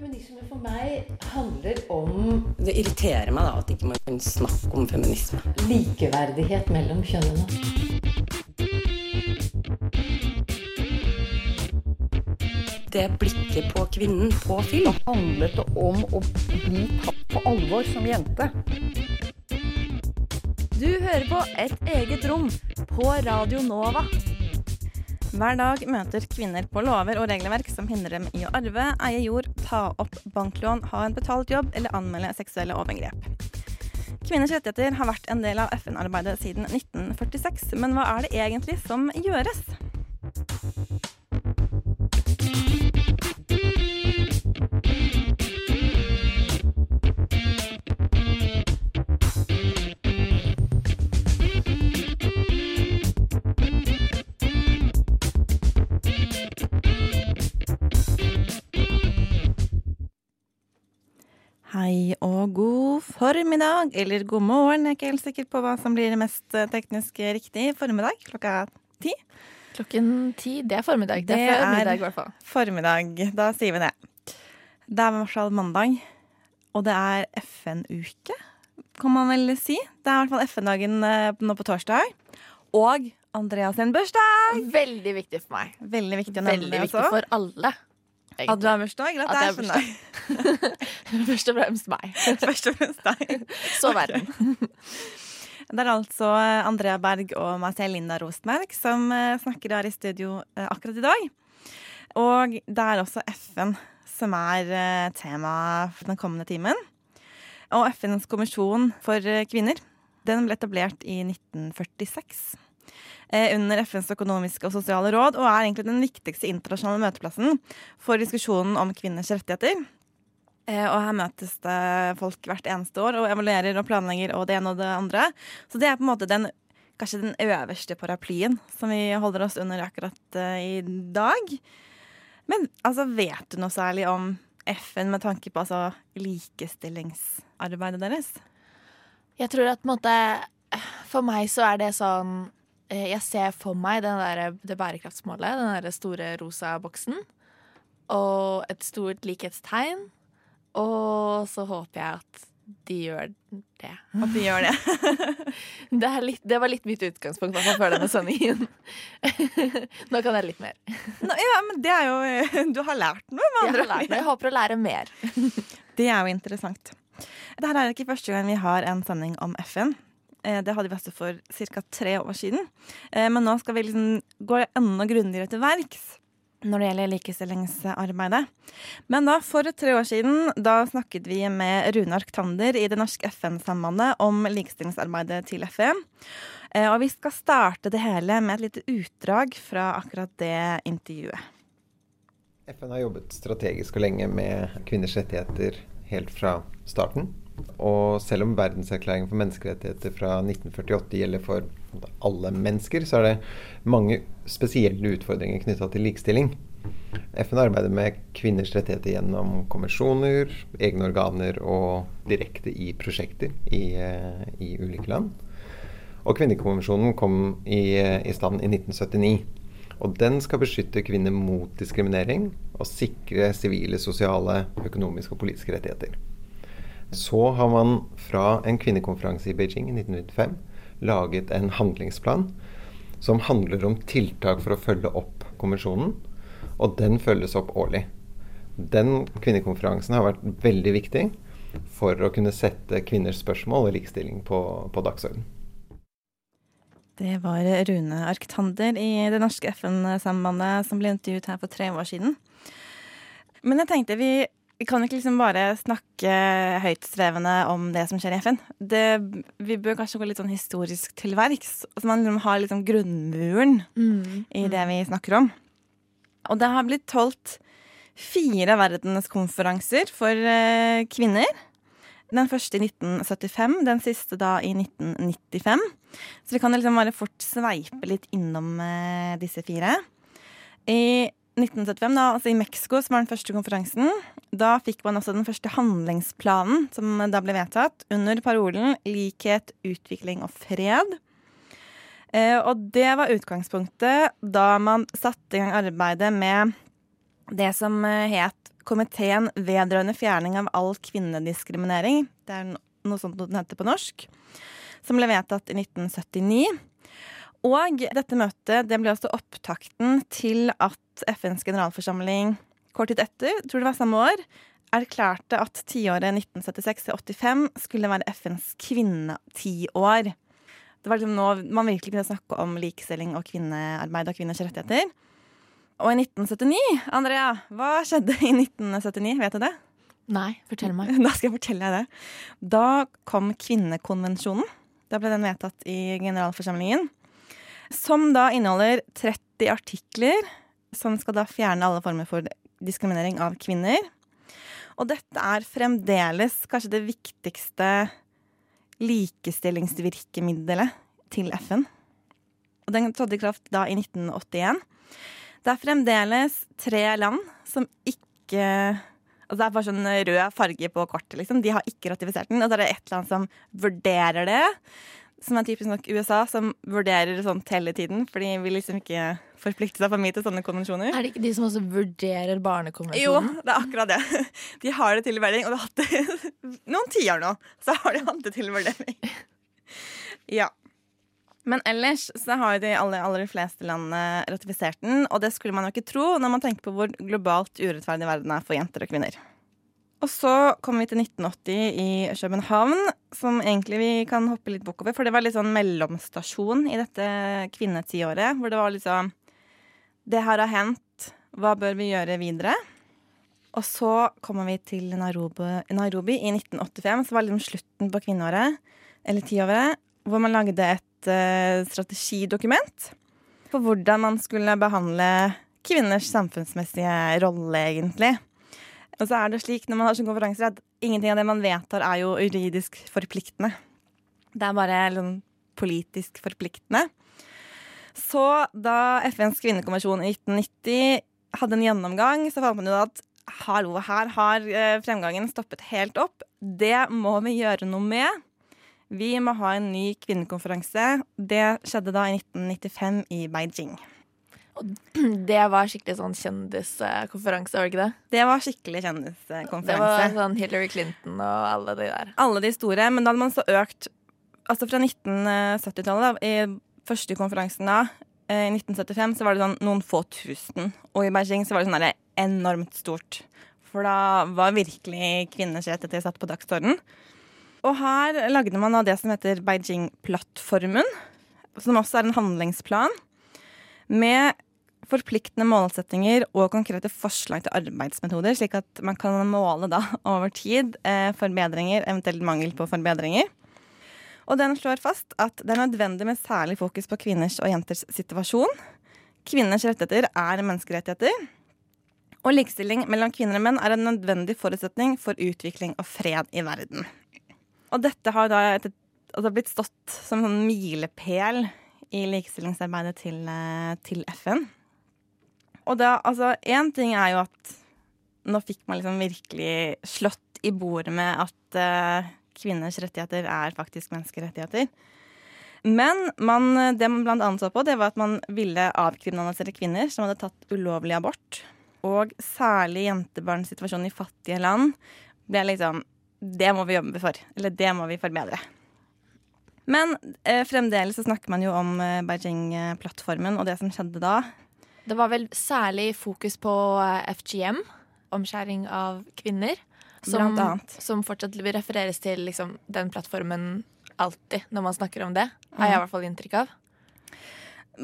Feminisme for meg handler om Det irriterer meg da at ikke man kan snakke om feminisme. likeverdighet mellom kjønnene. Det blikket på kvinnen på film. handlet det om å bli tatt på alvor som jente. Du hører på Et eget rom på Radio Nova. Hver dag møter kvinner på lover og regelverk som hindrer dem i å arve, eie jord, ta opp banklån, ha en betalt jobb eller anmelde seksuelle overgrep. Kvinners rettigheter har vært en del av FN-arbeidet siden 1946, men hva er det egentlig som gjøres? Og god formiddag, eller god morgen. Jeg er ikke helt sikker på hva som blir mest eh, teknisk riktig. Formiddag klokka ti. Klokken ti. Det er formiddag. Det Det er er- i hvert fall. Formiddag. Da sier vi det. Det er i hvert fall mandag, og det er FN-uke, kan man vel si. Det er i hvert fall FN-dagen eh, nå på torsdag. Og Andreas sin bursdag! Veldig viktig for meg. Veldig viktig Veldig viktig for alle. At du har bursdag, At det jeg er? Først og fremst meg. Først og fremst deg. Så verden. Det er altså Andrea Berg og meg selv, Linda Rostmerk, som eh, snakker her i studio eh, akkurat i dag. Og det er også FN som er eh, tema for den kommende timen. Og FNs kommisjon for eh, kvinner den ble etablert i 1946. eh, Under FNs økonomiske og sosiale råd, og er egentlig den viktigste internasjonale møteplassen for diskusjonen om kvinners rettigheter. Eh, Og her møtes det folk hvert eneste år og evaluerer og planlegger og det ene og det andre. Så det er på en måte den, kanskje den øverste paraplyen som vi holder oss under akkurat eh, i dag. Men altså, vet du noe særlig om FN med tanke på altså, likestillingsarbeidet deres? Jeg tror at på en måte For meg så er det sånn Jeg ser for meg den der, det bærekraftsmålet, den der store rosa boksen. Og et stort likhetstegn. Og så håper jeg at de gjør det. At de gjør det. Det, litt, det var litt mitt utgangspunkt hvert før denne sendingen. Nå kan jeg litt mer. Nå, ja, men det er jo Du har lært noe, med andre ord. jeg håper å lære mer. Det er jo interessant. Dette er ikke første gang vi har en sending om FN. Eh, Det hadde vi også for ca. tre år siden. Eh, Men nå skal vi liksom gå enda grundigere til verks når det gjelder likestillingsarbeidet. Men da, for tre år siden, da snakket vi med Rune Arctander i det norske FN-sambandet om likestillingsarbeidet til FN. Eh, Og vi skal starte det hele med et lite utdrag fra akkurat det intervjuet. FN har jobbet strategisk og lenge med kvinners rettigheter helt fra starten. Og selv om verdenserklæringen for menneskerettigheter fra 1948 gjelder for alle mennesker, så er det mange spesielle utfordringer knytta til likestilling. FN arbeider med kvinners rettigheter gjennom konvensjoner, egne organer og direkte i prosjekter i, eh, i ulike land. Og kvinnekonvensjonen kom i, eh, i stand i 1979. Og den skal beskytte kvinner mot diskriminering og sikre sivile, sosiale, økonomiske og politiske rettigheter. Så har man fra en kvinnekonferanse i Beijing i 1995 laget en handlingsplan som handler om tiltak for å følge opp konvensjonen, og den følges opp årlig. Den kvinnekonferansen har vært veldig viktig for å kunne sette kvinners spørsmål og likestilling på, på dagsordenen. Det var Rune Arktander i det norske FN-sambandet som ble intervjuet her for tre år siden. Men jeg tenkte vi, vi kan ikke liksom bare snakke høytstrevende om det som skjer i FN. Det, vi bør kanskje gå litt sånn historisk til verks. Så man liksom har liksom grunnmuren i det vi snakker om. Og det har blitt holdt fire verdenskonferanser for eh, kvinner. Den første i 1975, den siste da i 1995. Så vi kan liksom bare fort sveipe litt innom eh, disse fire. I 1975, da, altså i Mexico, som var den første konferansen, da fikk man også den første handlingsplanen som da ble vedtatt, under parolen 'likhet, utvikling og fred'. Eh, og det var utgangspunktet da man satte i gang arbeidet med det som eh, het Komiteen vedrørende fjerning av all kvinnediskriminering. Det er noe sånt den heter på norsk. Som ble vedtatt i 1979. Og dette møtet det ble altså opptakten til at FNs generalforsamling kort tid etter, tror det var samme år, erklærte at tiåret 1976-85 skulle være FNs kvinnetiår. Det var liksom nå man virkelig begynte å snakke om likestilling og kvinnearbeid og kvinners rettigheter. Og i 1979, Andrea, hva skjedde i 1979? Vet du det? Nei, fortell meg. Da skal jeg fortelle deg det. Da kom kvinnekonvensjonen. Da ble den vedtatt i generalforsamlingen. Som da inneholder 30 artikler som skal da fjerne alle former for diskriminering av kvinner. Og dette er fremdeles kanskje det viktigste likestillingsvirkemiddelet til FN. Og den trådte i kraft da i 1981. Det er fremdeles tre land som ikke Altså det er bare sånn rød farge på kortet, liksom. De har ikke ratifisert den. Og så er det ett land som vurderer det, som er typisk nok USA, som vurderer sånt hele tiden. For de vil liksom ikke forplikte seg for mye til sånne konvensjoner. Er det ikke de som også vurderer barnekonvensjonen? Jo, det er akkurat det. De har det til vurdering, og det har hatt det noen tiår nå. Så har de hatt det til vurdering. Ja. Men ellers så har jo de aller, aller fleste landene ratifisert den, og det skulle man jo ikke tro når man tenker på hvor globalt urettferdig verden er for jenter og kvinner. Og så kom vi til 1980 i København, som egentlig vi kan hoppe litt bukk over, for det var litt sånn mellomstasjon i dette kvinnetiåret, hvor det var liksom Det her har hendt, hva bør vi gjøre videre? Og så kommer vi til Nairobi, Nairobi i 1985, som var liksom slutten på kvinneåret, eller tiåret, hvor man lagde et uh, strategidokument for hvordan man skulle behandle kvinners samfunnsmessige rolle, egentlig. Og så er det slik når man har sånne konferanser, at ingenting av det man vedtar, er jo juridisk forpliktende. Det er bare liksom, politisk forpliktende. Så da FNs kvinnekonvensjon i 1990 hadde en gjennomgang, så fant man jo at hallo, her har eh, fremgangen stoppet helt opp. Det må vi gjøre noe med. Vi må ha en ny kvinnekonferanse. Det skjedde da i 1995 i Beijing. Det var skikkelig sånn kjendiskonferanse, var det ikke det? Det var skikkelig Det var sånn Hillary Clinton og alle de der. Alle de store, men da hadde man så økt Altså fra 1970-tallet, da, i første konferansen da, eh, i 1975, så var det sånn noen få tusen. Og i Beijing så var det sånn der enormt stort. For da var virkelig kvinners rettigheter satt på dagsordenen. Og her lagde man da det som heter Beijing-plattformen, som også er en handlingsplan med forpliktende målsettinger og konkrete forslag til arbeidsmetoder, slik at man kan måle da over tid eh, forbedringer, eventuelt mangel på forbedringer. Og den slår fast at det er nødvendig med særlig fokus på kvinners og jenters situasjon. Kvinners rettigheter er menneskerettigheter. Og likestilling mellom kvinner og menn er en nødvendig forutsetning for utvikling og fred i verden. Og dette har da altså blitt stått som en milepæl i likestillingsarbeidet til, eh, til FN. Og da, altså, én ting er jo at nå fikk man liksom virkelig slått i bordet med at uh, kvinners rettigheter er faktisk menneskerettigheter. Men man, det man blant annet så på, det var at man ville avkriminalisere kvinner som hadde tatt ulovlig abort. Og særlig jentebarns situasjon i fattige land ble liksom Det må vi jobbe for. Eller det må vi forbedre. Men eh, fremdeles så snakker man jo om eh, Beijing-plattformen og det som skjedde da. Det var vel særlig fokus på eh, FGM, omskjæring av kvinner. Som, som fortsatt vil refereres til liksom, den plattformen alltid når man snakker om det. Har jeg i hvert fall inntrykk av.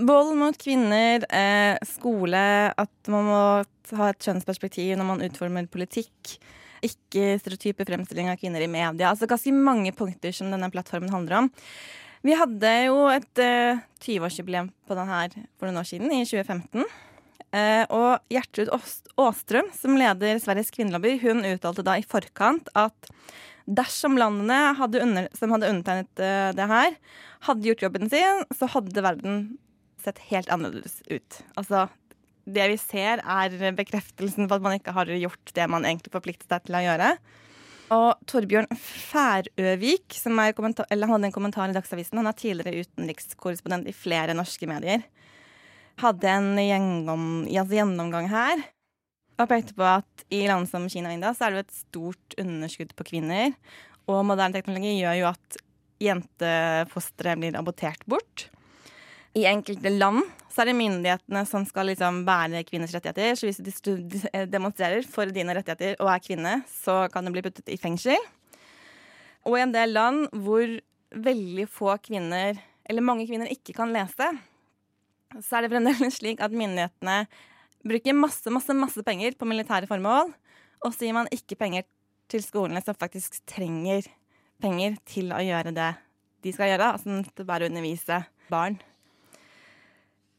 Vold mot kvinner, eh, skole, at man må ha et kjønnsperspektiv når man utformer politikk. Ikke stereotype fremstilling av kvinner i media. Altså ganske mange punkter som denne plattformen handler om. Vi hadde jo et uh, 20-årsjubileum på den her for noen år siden, i 2015. Uh, og Gjertrud Aastrøm, som leder Sveriges kvinnelobby, hun uttalte da i forkant at dersom landene hadde under, som hadde undertegnet uh, det her, hadde gjort jobben sin, så hadde verden sett helt annerledes ut. Altså, det vi ser, er bekreftelsen på at man ikke har gjort det man egentlig forpliktet seg til å gjøre. Og Torbjørn Færøvik, som kommentar, hadde en kommentar i Dagsavisen, han er tidligere utenrikskorrespondent i flere norske medier, hadde en gjennom, altså gjennomgang her. og pekte på at i land som Kina og India så er det jo et stort underskudd på kvinner. Og moderne teknologi gjør jo at jentefostre blir abortert bort. I enkelte land så er det myndighetene som skal liksom bære kvinners rettigheter. Så hvis du demonstrerer for dine rettigheter og er kvinne, så kan du bli puttet i fengsel. Og i en del land hvor veldig få kvinner, eller mange kvinner, ikke kan lese, så er det fremdeles slik at myndighetene bruker masse, masse, masse penger på militære formål, og så gir man ikke penger til skolene som faktisk trenger penger til å gjøre det de skal gjøre, altså bare å undervise barn.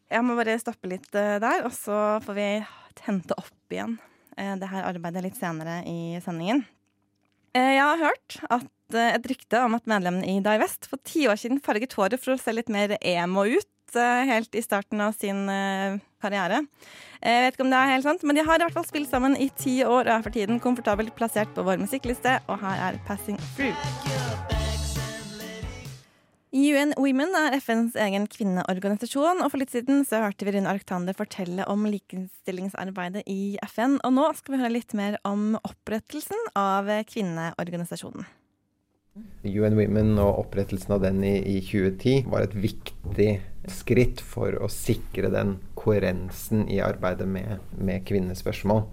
Jeg må bare stoppe litt eh, der, og så får vi hente opp igjen eh, det her arbeidet litt senere i sendingen. Eh, jeg har hørt at et rykte om at medlemmene i Die West for ti år siden farget håret for å se litt mer emo ut helt i starten av sin karriere. Jeg vet ikke om det er helt sant, men de har i hvert fall spilt sammen i ti år og er for tiden komfortabelt plassert på vår musikkliste, og her er 'Passing Through'. UN Women er FNs egen kvinneorganisasjon, og for litt siden så hørte vi Rune Arctander fortelle om likestillingsarbeidet i FN, og nå skal vi høre litt mer om opprettelsen av kvinneorganisasjonen. UN Women og opprettelsen av den i, i 2010 var et viktig skritt for å sikre den koherensen i arbeidet med, med kvinnespørsmål.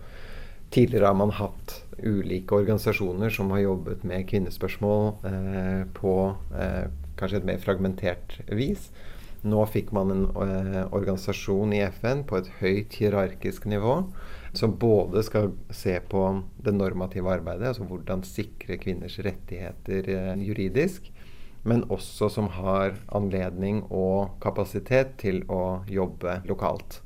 Tidligere har man hatt ulike organisasjoner som har jobbet med kvinnespørsmål eh, på eh, kanskje et mer fragmentert vis. Nå fikk man en eh, organisasjon i FN på et høyt hierarkisk nivå som både skal se på det normative arbeidet, altså hvordan sikre kvinners rettigheter eh, juridisk, men også som har anledning og kapasitet til å jobbe lokalt.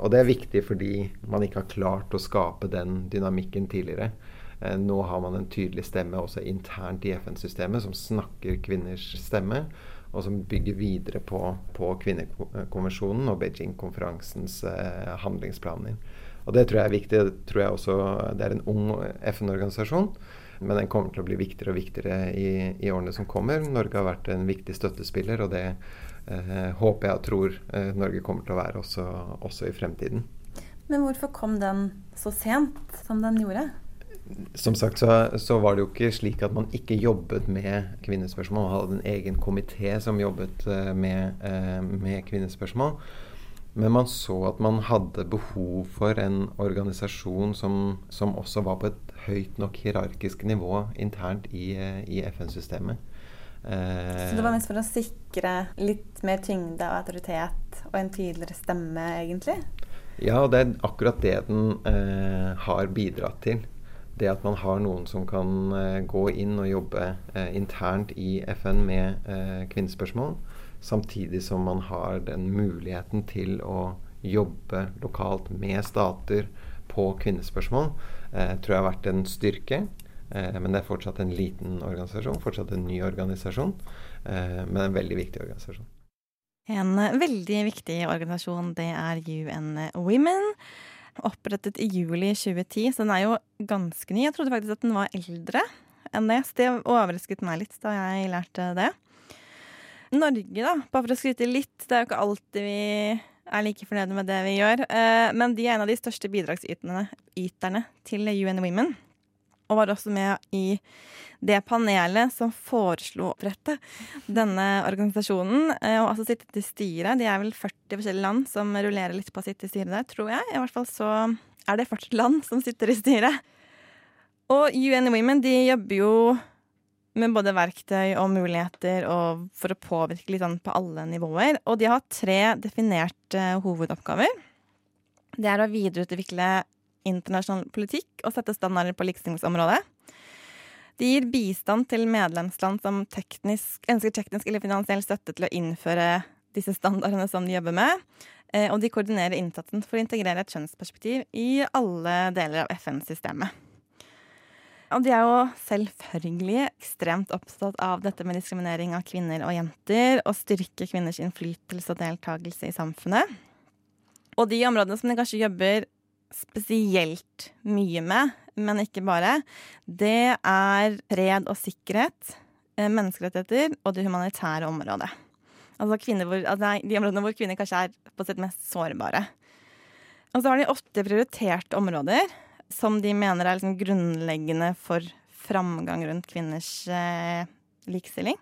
Og det er viktig fordi man ikke har klart å skape den dynamikken tidligere. Eh, nå har man en tydelig stemme også internt i FN-systemet som snakker kvinners stemme, og som bygger videre på, på kvinnekonvensjonen og Beijing-konferansens eh, handlingsplaner. Og Det tror jeg er viktig. Det tror jeg også det er en ung FN-organisasjon, men den kommer til å bli viktigere og viktigere i, i, årene som kommer. Norge har vært en viktig støttespiller, og det eh, håper jeg og tror eh, Norge kommer til å være også, også i fremtiden. Men hvorfor kom den så sent som den gjorde? Som sagt så, så, var det jo ikke slik at man ikke jobbet med kvinnespørsmål. Man hadde en egen komité som jobbet uh, med, uh, med, kvinnespørsmål. Men man så at man hadde behov for en organisasjon som, som også var på et høyt nok hierarkisk nivå internt i, uh, i FN-systemet. så det var mest for å sikre litt mer tyngde og autoritet og en tydeligere stemme, egentlig? Ja, og det er akkurat det den har bidratt til det at man har noen som kan uh, gå inn og jobbe uh, internt i FN med uh, kvinnespørsmål, samtidig som man har den muligheten til å jobbe lokalt med stater på kvinnespørsmål, tror jeg har vært en styrke. men det er fortsatt en liten organisasjon, fortsatt en ny organisasjon, men en veldig viktig organisasjon. En veldig viktig organisasjon, det er UN Women. Opprettet i juli 2010, så den er jo ganske ny. Jeg trodde faktisk at den var eldre enn det, så det overrasket meg litt da jeg lærte det. Norge, da, bare for å skryte litt, det er jo ikke alltid vi er like fornøyde med det vi gjør, eh, men de er en av de største bidragsyterne til UN Women og var også med i det panelet som foreslo å opprette denne organisasjonen. Eh, og altså sitte til styret. De er vel 40 forskjellige land som rullerer litt på å sitte i styret der, tror jeg. I hvert fall så er det 40 land som sitter i styret. Og UN Women de jobber jo med både verktøy og muligheter og for å påvirke litt sånn på alle nivåer. Og de har tre definerte hovedoppgaver. Det er å videreutvikle internasjonal politikk og sette standarder på likestillingsområdet. De gir bistand til medlemsland som teknisk, ønsker teknisk eller finansiell støtte til å innføre disse standardene som de jobber med. Eh, og de koordinerer innsatsen for å integrere et kjønnsperspektiv i alle deler av FN-systemet. Og de er jo selvfølgelig ekstremt opptatt av dette med diskriminering av kvinner og jenter, og styrke kvinners innflytelse og deltakelse i samfunnet. Og de områdene som de kanskje jobber spesielt mye med, men ikke bare, det er fred og sikkerhet, eh, menneskerettigheter og det humanitære området. Altså, hvor, altså de områdene hvor kvinner kanskje er på sitt mest sårbare. Og så har de åtte prioriterte områder som de mener er liksom grunnleggende for framgang rundt kvinners eh, likestilling.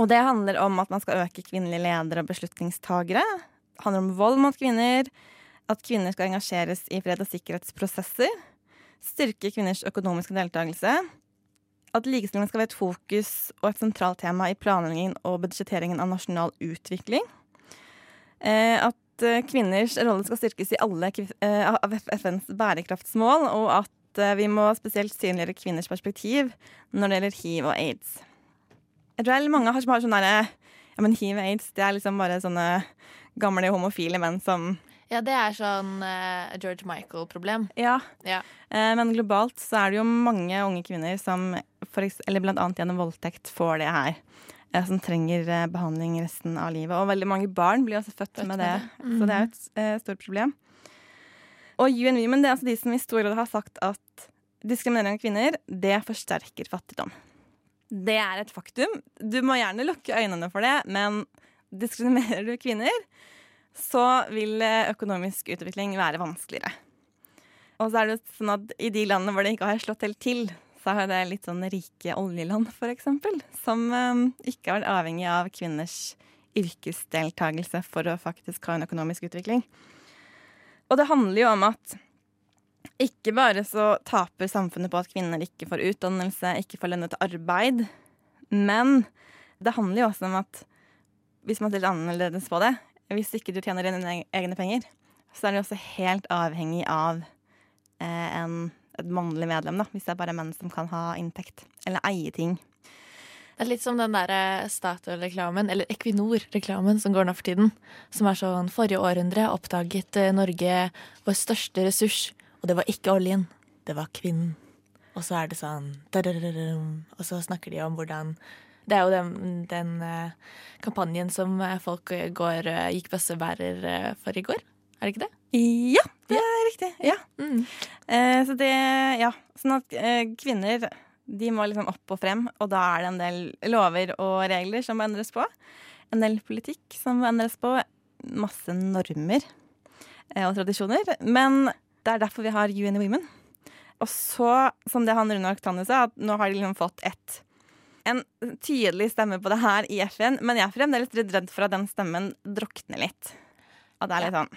Og det handler om at man skal øke kvinnelige ledere og beslutningstagere. Det handler om vold mot kvinner, at kvinner skal engasjeres i fred- og sikkerhetsprosesser. Styrke kvinners økonomiske deltakelse. At likestilling skal være et fokus og et sentralt tema i planleggingen og budsjetteringen av nasjonal utvikling. Eh, at eh, kvinners rolle skal styrkes i alle eh, av FNs bærekraftsmål, og at vi må spesielt synliggjøre kvinners perspektiv når det gjelder hiv og aids. Jeg tror mange har, har sånn derre Ja, men hiv og aids, det er liksom bare sånne gamle homofile menn som Ja, det er sånn uh, George Michael-problem. Ja. Ja. Uh, men globalt så er det jo mange unge kvinner som eller blant annet gjennom voldtekt får det her. Uh, Som trenger eh, behandling resten av livet. Og veldig mange barn blir også født, Født med med det. det. Så det er jo et stort problem. Og UN Women det er altså de som i stor grad har sagt at diskriminering av kvinner, det forsterker fattigdom. Det er et faktum. Du må gjerne lukke øynene for det, men diskriminerer du kvinner, så vil eh, økonomisk utvikling være vanskeligere. Og så er det sånn at i de landene hvor det ikke har slått helt til, så er det litt sånn rike oljeland, eksempel, som eh, ikke har vært avhengig av kvinners yrkesdeltakelse for å faktisk ha en økonomisk utvikling. Og det handler jo om at ikke bare så taper samfunnet på at kvinner ikke får utdannelse, ikke får lønnet arbeid, men det handler jo også om at hvis man ser litt annerledes på det, hvis ikke du tjener dine egne penger, så er du også helt avhengig av eh, en, et mannlig medlem, da, hvis det er bare menn som kan ha inntekt, eller eie ting. Det er litt som den der eh, Statoil-reklamen, eller Equinor-reklamen, som går nå for tiden. Som er sånn Forrige århundre oppdaget eh, Norge vår største ressurs, og det var ikke oljen, det var kvinnen. Og så er det sånn Og så snakker de om hvordan Det er jo den, den eh, kampanjen som eh, folk eh, går, gikk bøssebærer for i går. Er det ikke det? Ja, det er riktig. Ja. Mm. Eh, så det, ja. Sånn at eh, kvinner de må liksom opp og frem, og da er det en del lover og regler som må endres på. En del politikk som må endres på. Masse normer eh, og tradisjoner. Men det er derfor vi har UN Women. Og så, som det han Rune Oktanus sa, at nå har de liksom fått et en tydelig stemme på det her i FN, men jeg er fremdeles litt redd for at den stemmen drukner litt. At det er litt sånn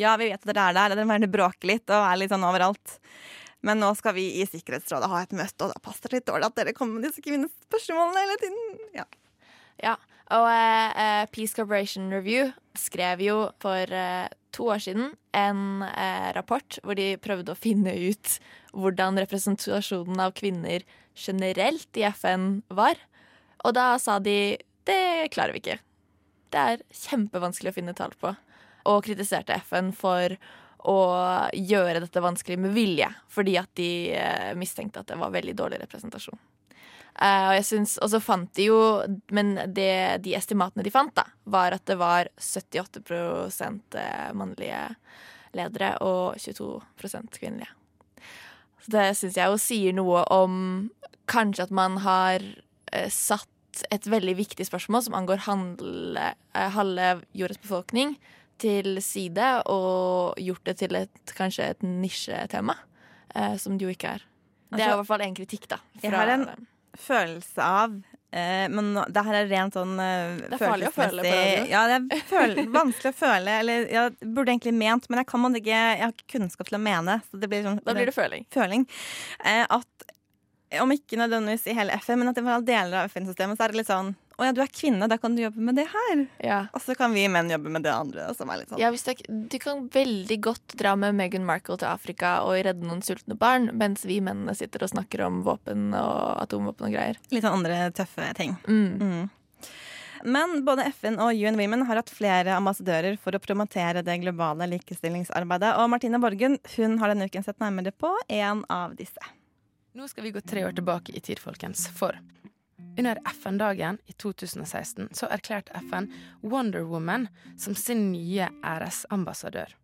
Ja, vi vet at dere er der, og dere bråke litt og er litt sånn overalt. Men nå skal vi i Sikkerhetsrådet ha et møte, og da passer det litt dårlig at dere kommer med disse kvinnespørsmålene hele tiden. Ja. Ja, og eh, Peace Corporation Review skrev jo for uh, to år siden en uh, rapport hvor de prøvde å finne ut hvordan representasjonen av kvinner generelt i FN var. Og da sa de det klarer vi ikke. Det er kjempevanskelig å finne tall på. Og kritiserte FN for å gjøre dette vanskelig med vilje, fordi at de eh, mistenkte at det var veldig dårlig representasjon. Eh, og synes, og så fant de jo Men det, de estimatene de fant, da, var at det var 78 eh, mannlige ledere og 22% kvinnelige. Så det syns jeg jo sier noe om kanskje at man har eh, satt et veldig viktig spørsmål som angår handle, eh, halve jordas befolkning, til side og gjort det til et, kanskje et nisjetema, eh, som det jo ikke er. Det er Altså, i hvert fall en kritikk, da. jeg har en følelse av Men nå- det her er rent sånn eh, Det er farlig å føle på Ja, det er føle, vanskelig å føle. Eller jeg burde egentlig ment, men jeg kan man ikke Jeg har ikke kunnskap til å mene. Så det blir sånn Da blir det føling. føling. Eh, at om ikke nødvendigvis i hele FN, men at i deler av FN-systemet, så er det litt sånn Å ja, du er kvinne, da kan du jobbe med det her. Ja. Og så kan vi menn jobbe med det andre. Som er litt sånn Ja, er- du kan veldig godt dra med Meghan Markle til Afrika og redde noen sultne barn, mens vi mennene sitter og snakker om våpen og atomvåpen og greier. litt sånn andre tøffe ting. Mm. Mm. Men både FN og UN Women har hatt flere ambassadører for å promotere det globale likestillingsarbeidet. Og Martine Borgen hun har denne uken sett nærmere på en av disse. Nå skal vi gå tre år tilbake i tid, folkens. For under FN-dagen i 2016 så erklærte FN Wonder Woman som sin nye æresambassadør.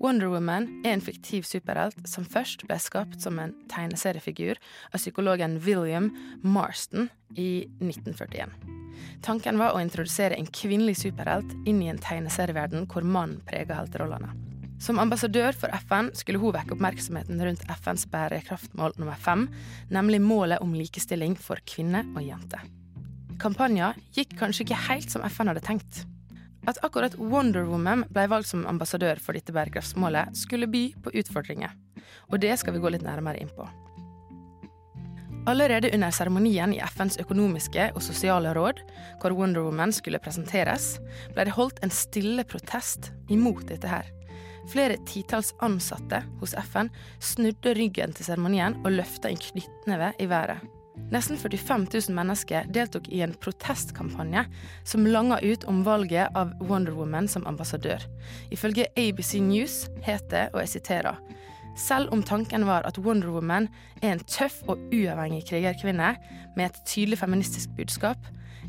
Wonder Woman er en fiktiv superhelt som først ble skapt som en tegneseriefigur av psykologen William Marston i 1941. Tanken var å introdusere en kvinnelig superhelt inn i en tegneserieverden hvor mannen preger helterollene. Som ambassadør for FN skulle hun vekke oppmerksomheten rundt FNs bærekraftmål nummer fem, nemlig målet om likestilling for kvinner og jenter. Kampanjen gikk kanskje ikke helt som FN hadde tenkt. At akkurat Wonder Woman ble valgt som ambassadør for dette bærekraftsmålet, skulle by på utfordringer. Og det skal vi gå litt nærmere inn på. Allerede under seremonien i FNs økonomiske og sosiale råd, hvor Wonder Woman skulle presenteres, ble det holdt en stille protest imot dette her. Flere titalls ansatte hos FN snudde ryggen til seremonien og løfta en knyttneve i været. Nesten 45 000 mennesker deltok i en protestkampanje som langa ut om valget av Wonder Woman som ambassadør. Ifølge ABC News het det, og jeg siterer selv om tanken var at Wonder Woman er en tøff og uavhengig krigerkvinne med et tydelig feministisk budskap,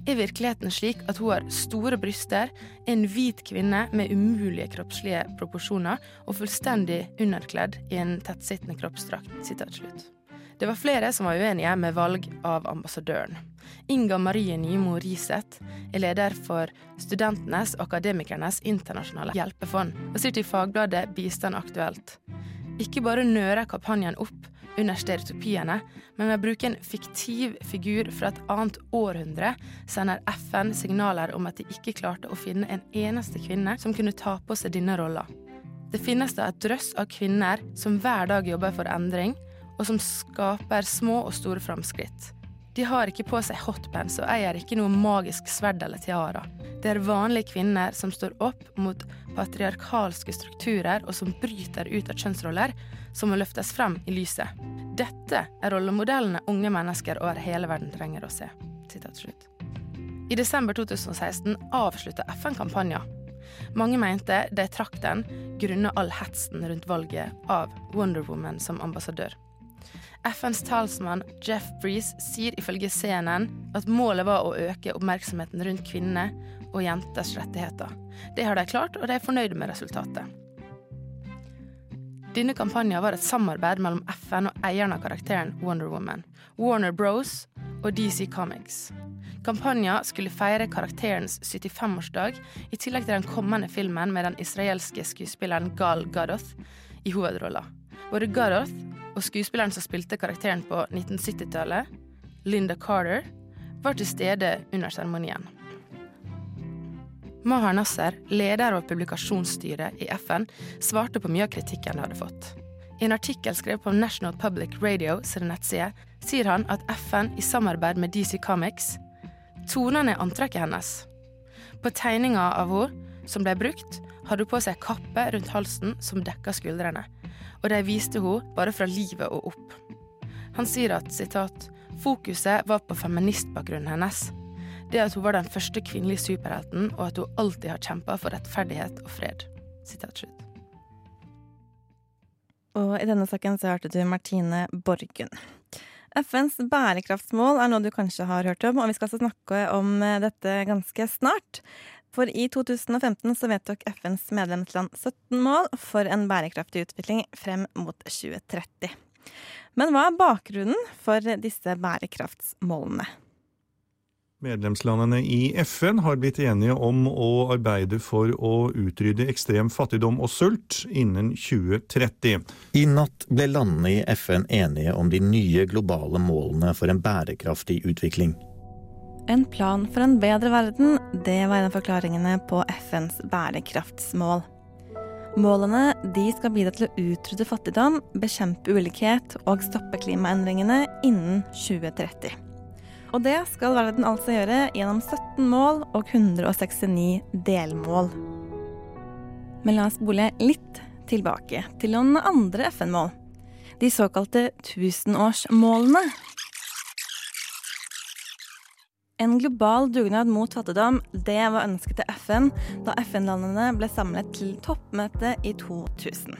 er virkeligheten slik at hun har store bryster, er en hvit kvinne med umulige kroppslige proporsjoner og fullstendig underkledd i en tettsittende kroppsdrakt. Det var flere som var uenige med valg av ambassadøren. Inga Marie Nymo Riseth er leder for Studentenes og Akademikernes internasjonale hjelpefond og sitter i Fagbladet Bistand aktuelt. Ikke bare nører kampanjen opp under stereotypiene, men ved å bruke en fiktiv figur fra et annet århundre sender FN signaler om at de ikke klarte å finne en eneste kvinne som kunne ta på seg denne rolla. Det finnes da et drøss av kvinner som hver dag jobber for endring, og som skaper små og store framskritt. De har ikke på seg hotpants og eier ikke noe magisk sverd eller tiara. Det er vanlige kvinner som står opp mot patriarkalske strukturer og som bryter ut av kjønnsroller, som må løftes frem i lyset. Dette er rollemodellene unge mennesker over hele verden trenger å se. I desember 2016 avslutta FN kampanjen. Mange mente de trakk den grunnet all hetsen rundt valget av Wonder Woman som ambassadør. FNs talsmann Jeff Breeze sier ifølge CNN at målet var å øke oppmerksomheten rundt kvinner og jenters rettigheter. Det har de klart, og de er fornøyde med resultatet. Denne kampanjen var et samarbeid mellom FN og eieren av karakteren Wonder Woman, Warner Bros og DC Comics. Kampanjen skulle feire karakterens 75-årsdag, i tillegg til den kommende filmen med den israelske skuespilleren Gal Gadoth i hovedrollen. Både Garoth og skuespilleren som spilte karakteren på 1970-tallet, Linda Carter, var til stede under seremonien. Mahar Nasser, leder av publikasjonsstyret i FN, svarte på mye av kritikken de hadde fått. I en artikkel skrevet på National Public Radio sin nettside sier han at FN i samarbeid med DC Comics toner ned antrekket hennes. På tegninga av henne som ble brukt, hadde hun på seg kappe rundt halsen som dekka skuldrene og de viste henne bare fra livet og opp. Han sier at citat, fokuset var på feministbakgrunnen hennes. Det at hun var den første kvinnelige superhelten, og at hun alltid har kjempa for rettferdighet og fred. Sitat slutt. Og i denne saken så hørte du Martine Borgen. FNs bærekraftsmål er noe du kanskje har hørt om, og vi skal altså snakke om dette ganske snart. For i 2015 så vedtok FNs medlemsland 17 mål for en bærekraftig utvikling frem mot 2030. Men hva er bakgrunnen for disse bærekraftsmålene? Medlemslandene i FN har blitt enige om å arbeide for å utrydde ekstrem fattigdom og sult innen 2030. I natt ble landene i FN enige om de nye globale målene for en bærekraftig utvikling. En plan for en bedre verden, det var en av forklaringene på FNs bærekraftsmål. Målene skal bidra til å utrydde fattigdom, bekjempe ulikhet og stoppe klimaendringene innen 2030. Og det skal verden altså gjøre gjennom 17 mål og 169 delmål. Men la oss bole litt tilbake til noen andre FN-mål. De såkalte tusenårsmålene. En global dugnad mot fattigdom, det var ønsket til FN da FN-landene ble samlet til toppmøte i 2000.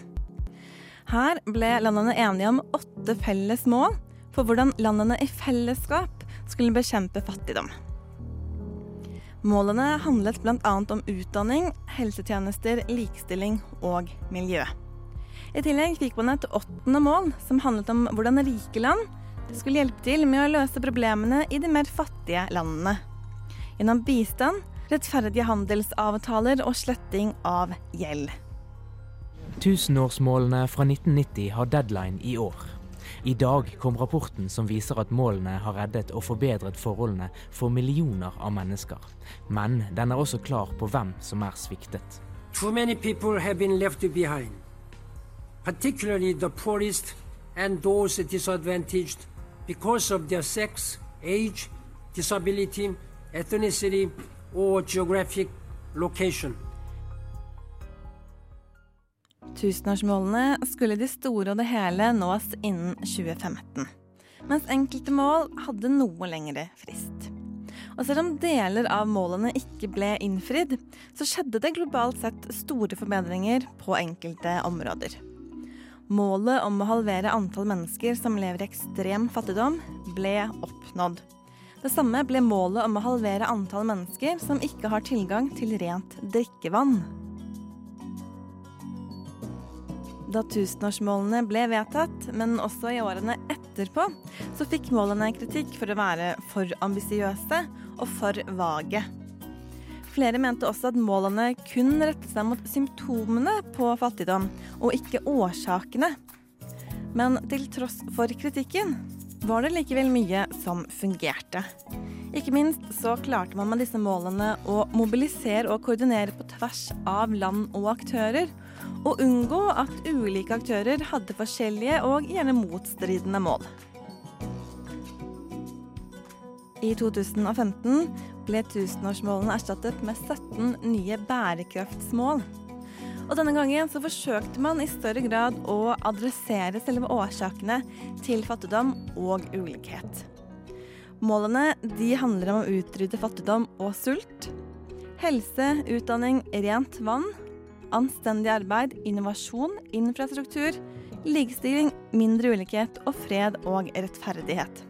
Her ble landene enige om åtte felles mål for hvordan landene i fellesskap skulle bekjempe fattigdom. Målene handlet bl.a. om utdanning, helsetjenester, likestilling og miljø. I tillegg fikk man et åttende mål som handlet om hvordan rike land skulle hjelpe til med å løse problemene i de mer fattige landene. Gjennom bistand, rettferdige handelsavtaler og sletting av gjeld. Tusenårsmålene fra 1990 har deadline i år. I dag kom rapporten som viser at målene har reddet og forbedret forholdene for millioner av mennesker. Men den er også klar på hvem som er sviktet. Too many people have been left behind, particularly the poorest and those disadvantaged because of their sex, age, disability, ethnicity, or geographic location. Tusenårsmålene skulle de store og det hele nås innen 2015. Mens enkelte mål hadde noe lengre frist. Og selv om deler av målene ikke ble innfridd, så skjedde det globalt sett store forbedringer på enkelte områder. Målet om å halvere antall mennesker som lever i ekstrem fattigdom, ble oppnådd. Det samme ble målet om å halvere antall mennesker som ikke har tilgang til rent drikkevann. Da tusenårsmålene ble vedtatt, men også i årene etterpå, så fikk målene kritikk for å være for ambisiøse og for vage. Flere mente også at målene kun rettet seg mot symptomene på fattigdom, og ikke årsakene. Men til tross for kritikken var det likevel mye som fungerte. Ikke minst så klarte man med disse målene å mobilisere og koordinere på tvers av land og aktører, og unngå at ulike aktører hadde forskjellige og gjerne motstridende mål. I 2015 ble tusenårsmålene erstattet med 17 nye bærekraftsmål. Og denne gangen så forsøkte man i større grad å adressere selve årsakene til fattigdom og ulikhet. Målene de handler om å utrydde fattigdom og sult. Helse, utdanning, rent vann, anstendig arbeid, innovasjon, infrastruktur, likestilling, mindre ulikhet og fred og rettferdighet.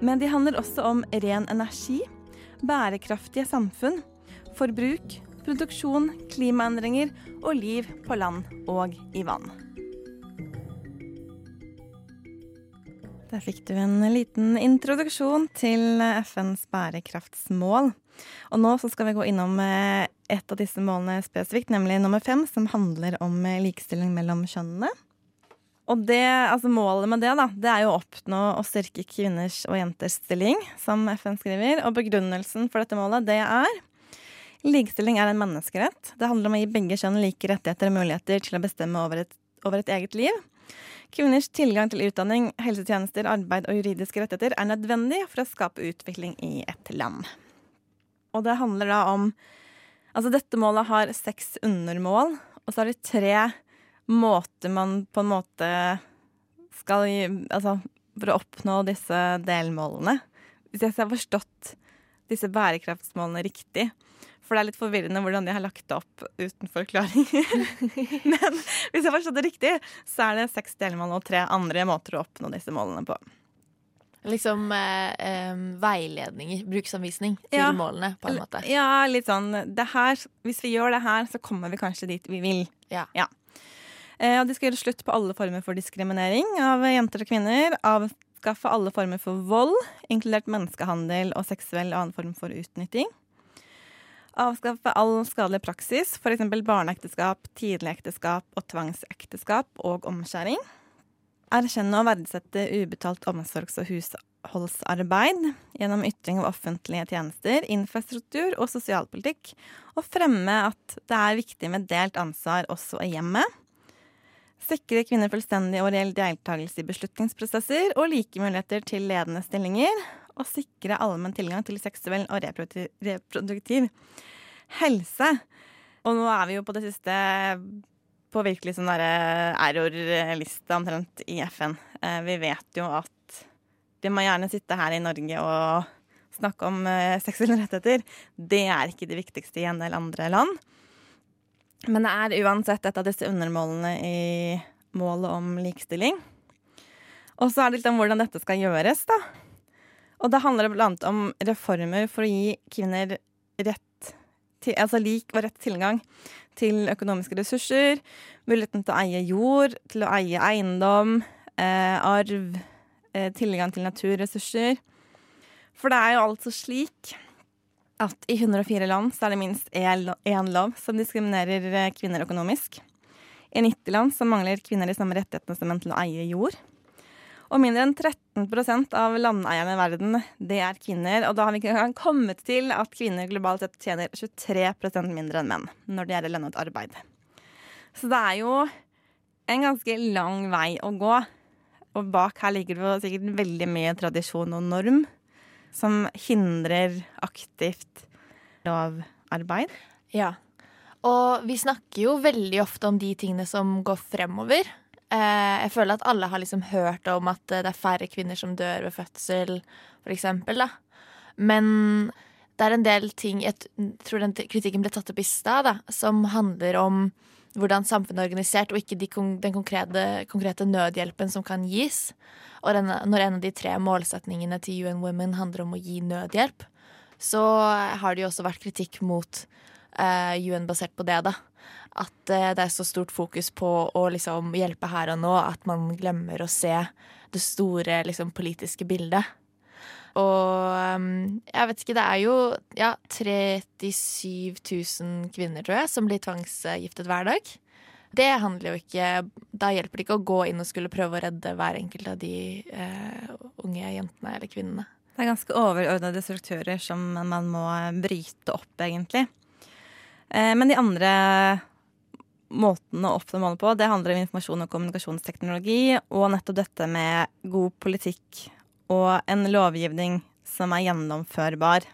Men de handler også om ren energi, bærekraftige samfunn, forbruk, produksjon, klimaendringer og liv på land og i vann. Der fikk du en liten introduksjon til FNs bærekraftsmål. Og nå skal vi gå innom eh, et av disse målene spesifikt, nemlig nummer fem, som handler om eh, likestilling mellom kjønnene. Og det, altså Målet med det da, det er jo å oppnå og styrke kvinners og jenters stilling, som FN skriver. Og begrunnelsen for dette målet det er likestilling er en menneskerett. Det handler om å gi begge kjønn like rettigheter og muligheter til å bestemme over et, over et eget liv. Kvinners tilgang til utdanning, helsetjenester, arbeid og juridiske rettigheter er nødvendig for å skape utvikling i et land. Og det handler da om Altså, dette målet har seks undermål, og så har de tre måter man på en måte skal Altså, for å oppnå disse delmålene. Hvis jeg har forstått disse bærekraftsmålene riktig. For det er litt forvirrende hvordan de har lagt det opp uten forklaring. Men hvis jeg har forstått det riktig, så er det seks delmål og tre andre måter å oppnå disse målene på. Liksom eh, veiledninger, bruksanvisning til Ja. målene, på en måte. Ja, litt sånn det her, Hvis vi gjør det her, så kommer vi kanskje dit vi vil. Ja. Eh, og de skal gjøre slutt på alle former for diskriminering av jenter og kvinner. Avskaffe alle former for vold, inkludert menneskehandel og seksuell og annen form for utnytting. Avskaffe all skadelig praksis, f.eks. barneekteskap, tidlig ekteskap og tvangsekteskap og omskjæring. Erkjenne og verdsette ubetalt omsorgs- og husholdsarbeid gjennom ytring av offentlige tjenester, infrastruktur og sosialpolitikk. Og fremme at det er viktig med delt ansvar også i hjemmet. Sikre kvinner fullstendig og reell deltakelse i beslutningsprosesser og like muligheter til ledende stillinger. Og sikre allmenn tilgang til seksuell og reproduktiv, helse. Og nå er vi jo på det siste på virkelig sånn derre error-liste omtrent i FN. Eh, vi vet jo at de må gjerne sitte her i Norge og snakke om eh, seksuelle rettigheter. Det er ikke det viktigste i en del andre land. Men det er uansett et av disse undermålene i målet om likestilling. Og så er det litt om hvordan dette skal gjøres, da. Og det handler annet om reformer for å gi kvinner rett til, altså lik og rett tilgang til økonomiske ressurser, muligheten til å eie jord, til å eie eiendom, eh, arv, eh, tilgang til naturressurser. For det er jo altså slik at i 104 land så er det minst én lov som diskriminerer eh, kvinner økonomisk. I 90 land så mangler kvinner de samme rettighetene som menn til å eie jord. Og mindre enn 13% av landeierne i verden, det er kvinner. Og da har vi ikke engang kommet til at kvinner globalt sett tjener 23% mindre enn menn når det gjelder lønnet arbeid. Så det er jo en ganske lang vei å gå. Og bak her ligger det sikkert veldig mye tradisjon og norm som hindrer aktivt lovarbeid. Ja. Og vi snakker jo veldig ofte om de tingene som går fremover. Eh, jeg føler at alle har liksom hørt om at det er færre kvinner som dør ved fødsel, eksempel. Men det er en del ting Jeg tror den kritikken ble tatt opp i stad, som handler om hvordan samfunnet er organisert, og ikke de, den konkrete, konkrete, nødhjelpen som kan gis. Og når en av de tre målsetningene til UN Women handler om å gi nødhjelp, så har det jo også vært kritikk mot uh, UN basert på det, da at eh, det er så stort fokus på å liksom hjelpe her og nå at man glemmer å se det store liksom, politiske bildet. Og ehm, jeg vet ikke, det er jo ja, 37 000 kvinner, tror jeg, som blir tvangsgiftet hver dag. Det handler jo ikke Da hjelper det ikke å gå inn og skulle prøve å redde hver enkelt av de eh, unge jentene eller kvinnene. Det er ganske overordnede strukturer som man må bryte opp, egentlig. Eh, men de andre måtene å oppnå målet på, det handler om informasjon- og kommunikasjonsteknologi, og nettopp dette med god politikk og en lovgivning som er gjennomførbar.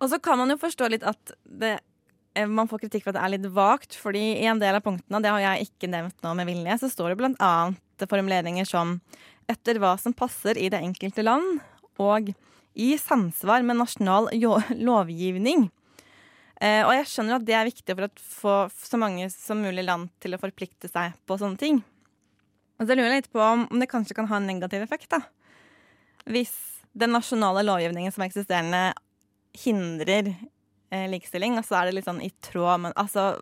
Og så kan man jo forstå litt at det, eh, man får kritikk for at det er litt vagt, fordi i en del av punktene, det har jeg ikke nevnt nå med vilje, så står det blant annet formuleringer som etter hva som passer i det enkelte land, og i samsvar med nasjonal lovgivning. Eh, og jeg skjønner at det er viktig for å få så mange som mulig land til å forplikte seg på sånne ting. Og så lurer jeg litt på om, det kanskje kan ha en negativ effekt, da. Hvis den nasjonale lovgivningen som er eksisterende, hindrer eh, likestilling, og så er det litt sånn i tråd med Altså,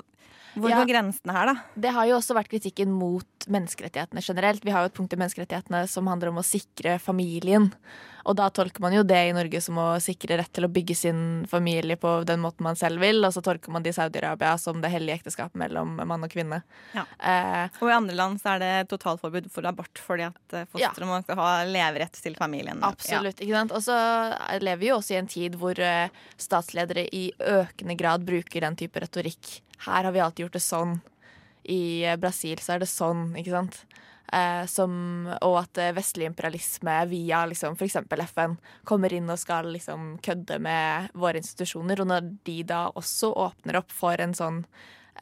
hvor ja, går grensene her, da? Det har jo også vært kritikken mot menneskerettighetene generelt. Vi har jo et punkt i menneskerettighetene som handler om å sikre familien. Og da tolker man jo det i Norge som å sikre rett til å bygge sin familie på den måten man selv vil, og så tolker man det i Saudi-Arabia som det hellige ekteskapet mellom mann og kvinne. Ja. Eh, og i andre land så er det totalforbud for abort fordi at eh, fosteret ja. må ha leverett til familien. Absolutt. Ja. ikke sant? Og så lever vi jo også i en tid hvor eh, statsledere i økende grad bruker den type retorikk. Her har vi alltid gjort det sånn. I eh, Brasil så er det sånn, ikke sant. Eh, som, og at eh, vestlig imperialisme via liksom, f.eks. FN kommer inn og skal liksom, kødde med våre institusjoner. Og når de da også åpner opp for en sånn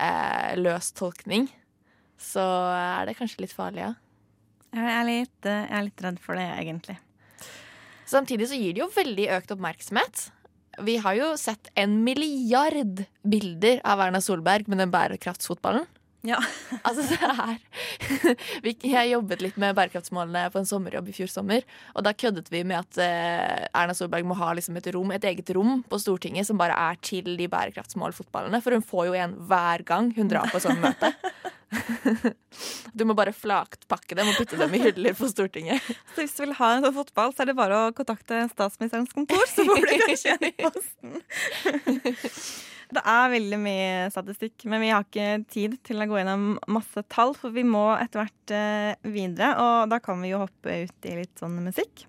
eh, løs tolkning, så er det kanskje litt farlig, ja. Jeg er litt, eh, jeg er litt redd for det, egentlig. Samtidig så gir det jo veldig økt oppmerksomhet. Vi har jo sett en milliard bilder av Erna Solberg med den bærekraftsfotballen. Ja. altså det er Jeg jobbet litt med bærekraftsmålene på en sommerjobb i fjor sommer. Og da køddet vi med at uh, Erna Solberg må ha liksom et, rom, et eget rom på Stortinget som bare er til de bærekraftsmålfotballene. For hun får jo en hver gang hun drar på sånn møte. du må bare flakpakke dem og putte dem i hyller på Stortinget. Så hvis du vil ha en sånn fotball, så er det bare å kontakte statsministerens kontor, så får du kanskje en i posten. Det er veldig mye statistikk, men vi har ikke tid til å gå gjennom masse tall, for vi må etter hvert eh, videre, og da kan vi jo hoppe ut i litt sånn musikk.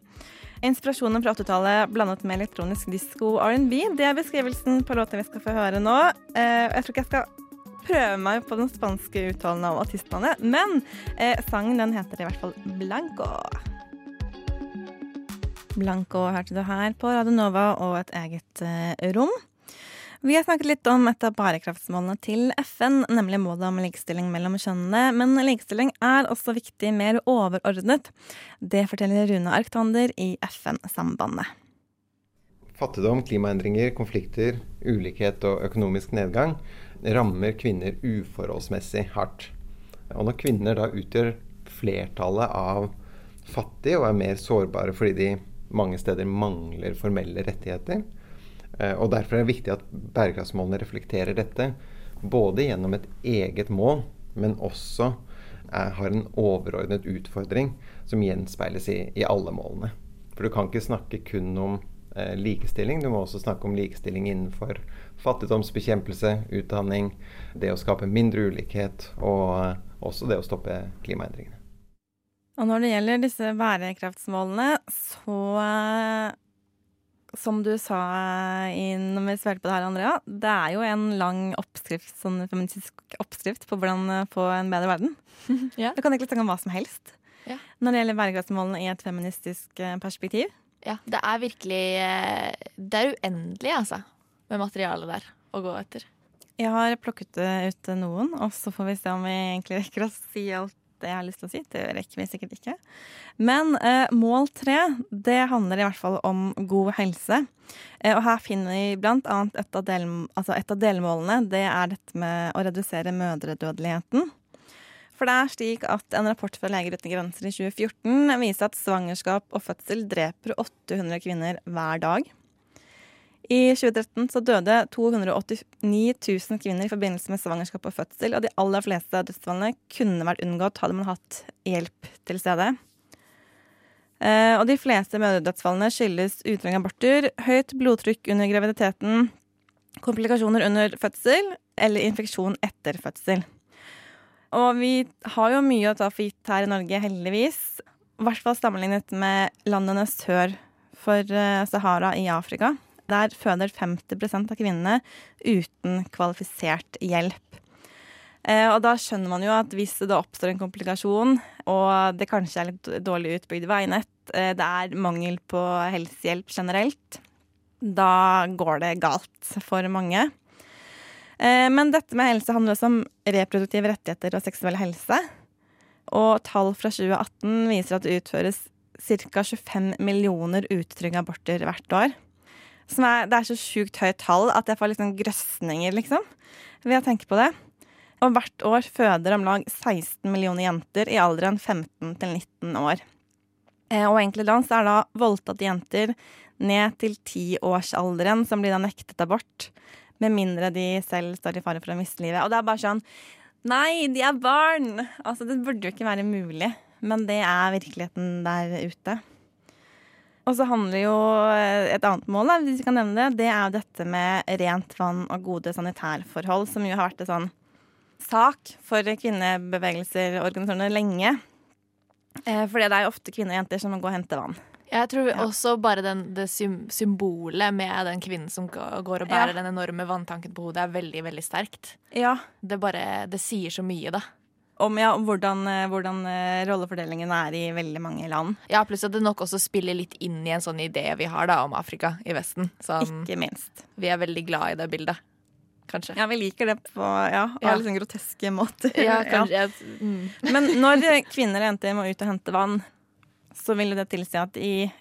Inspirasjonen fra 80-tallet blandet med elektronisk disko og R&B. Det er beskrivelsen på låta vi skal få høre nå. Eh, jeg tror ikke jeg skal prøve meg på den spanske uttalen av artistnavnet, men eh, sangen den heter i hvert fall Blanco. Blanco hørte du her på Radio Nova og et eget rom. Vi har snakket litt om et av bærekraftsmålene til FN, nemlig målet om likestilling mellom kjønnene. Men likestilling er også viktig mer overordnet. Det forteller Rune Arktander i FN-sambandet. Fattigdom, klimaendringer, konflikter, ulikhet og økonomisk nedgang rammer kvinner uforholdsmessig hardt. Og når kvinner da utgjør flertallet av fattige og er mer sårbare fordi de mange steder mangler formelle rettigheter, og Derfor er det viktig at bærekraftsmålene reflekterer dette. Både gjennom et eget mål, men også er, har en overordnet utfordring som gjenspeiles i, i, alle målene. For du kan ikke snakke kun om eh, likestilling. Du må også snakke om likestilling innenfor fattigdomsbekjempelse, utdanning, det å skape mindre ulikhet og eh, også det å stoppe klimaendringene. Og når det gjelder disse bærekraftsmålene, så eh, Som du sa i, når vi svarte på det her, Andrea, det er jo en lang oppskrift, sånn feministisk oppskrift på hvordan eh, få en bedre verden. Ja. Du kan egentlig snakke om hva som helst Ja. når det gjelder bærekraftsmålene i et feministisk eh, perspektiv. Ja, det er virkelig eh, Det er uendelig, altså, med materialet der å gå etter. Jeg har plukket ut noen, og så får vi se om vi egentlig rekker å si alt det jeg har lyst til å si. Det rekker vi sikkert ikke. Men eh, mål tre, det handler i hvert fall om god helse. Eh, og her finner vi blant annet et av, del, altså et av delmålene. Det er dette med å redusere mødredødeligheten. For det er slik at en rapport fra Leger uten grenser i 2014 viser at svangerskap og fødsel dreper 800 kvinner hver dag. I 2013 så døde 289 000 kvinner i forbindelse med svangerskap og fødsel, og de aller fleste dødsfallene kunne vært unngått hadde man hatt hjelp til stede. Eh, og de fleste mødredødsfallene skyldes utrengende aborter, høyt blodtrykk under graviditeten, komplikasjoner under fødsel eller infeksjon etter fødsel. Og vi har jo mye å ta for gitt her i Norge, heldigvis. I hvert fall sammenlignet med landene sør for eh, Sahara i Afrika. Der føder 50 av kvinnene uten kvalifisert hjelp. Eh, og da skjønner man jo at hvis det oppstår en komplikasjon, og det kanskje er litt dårlig utbygd veinett, eh, det er mangel på helsehjelp generelt, da går det galt for mange. Eh, men dette med helse handler også om reproduktive rettigheter og seksuell helse. Og tall fra 2018 viser at det utføres ca. 25 millioner utrygge aborter hvert år. Er, det er så sjukt høyt tall at jeg får liksom grøsninger, liksom, ved å tenke på det. Og hvert år føder om lag 16 millioner jenter i alderen 15 til 19 år. Eh, og enkelte land er da voldtatte jenter ned til tiårsalderen som blir da nektet abort. Med mindre de selv står i fare for å miste livet. Og det er bare sånn Nei, de er barn! Altså, det burde jo ikke være mulig. Men det er virkeligheten der ute. Og så handler jo eh, et annet mål, hvis vi kan nevne det, det er jo dette med rent vann og gode sanitærforhold, som jo har vært en sånn sak for kvinnebevegelser og organisasjoner lenge. Eh, fordi det er jo ofte kvinner og jenter som må gå og hente vann. Jeg tror også bare den, det symbolet med den kvinnen som går og bærer Ja. den enorme vanntanken på hodet, er veldig veldig sterkt. Ja. Det, bare, det sier så mye, da. Om, ja, om hvordan, eh, hvordan eh, rollefordelingen er i veldig mange land. Ja, Pluss at det nok også spiller litt inn i en sånn idé vi har da om Afrika i Vesten. Sånn, Ikke minst. Vi er veldig glad i det bildet. Kanskje. Ja, vi liker det på ja, Ja. litt sånn groteske måter. Ja, kanskje. Ja. Mm. Men når kvinner og jenter må ut og hente vann, så vil det tilsi at i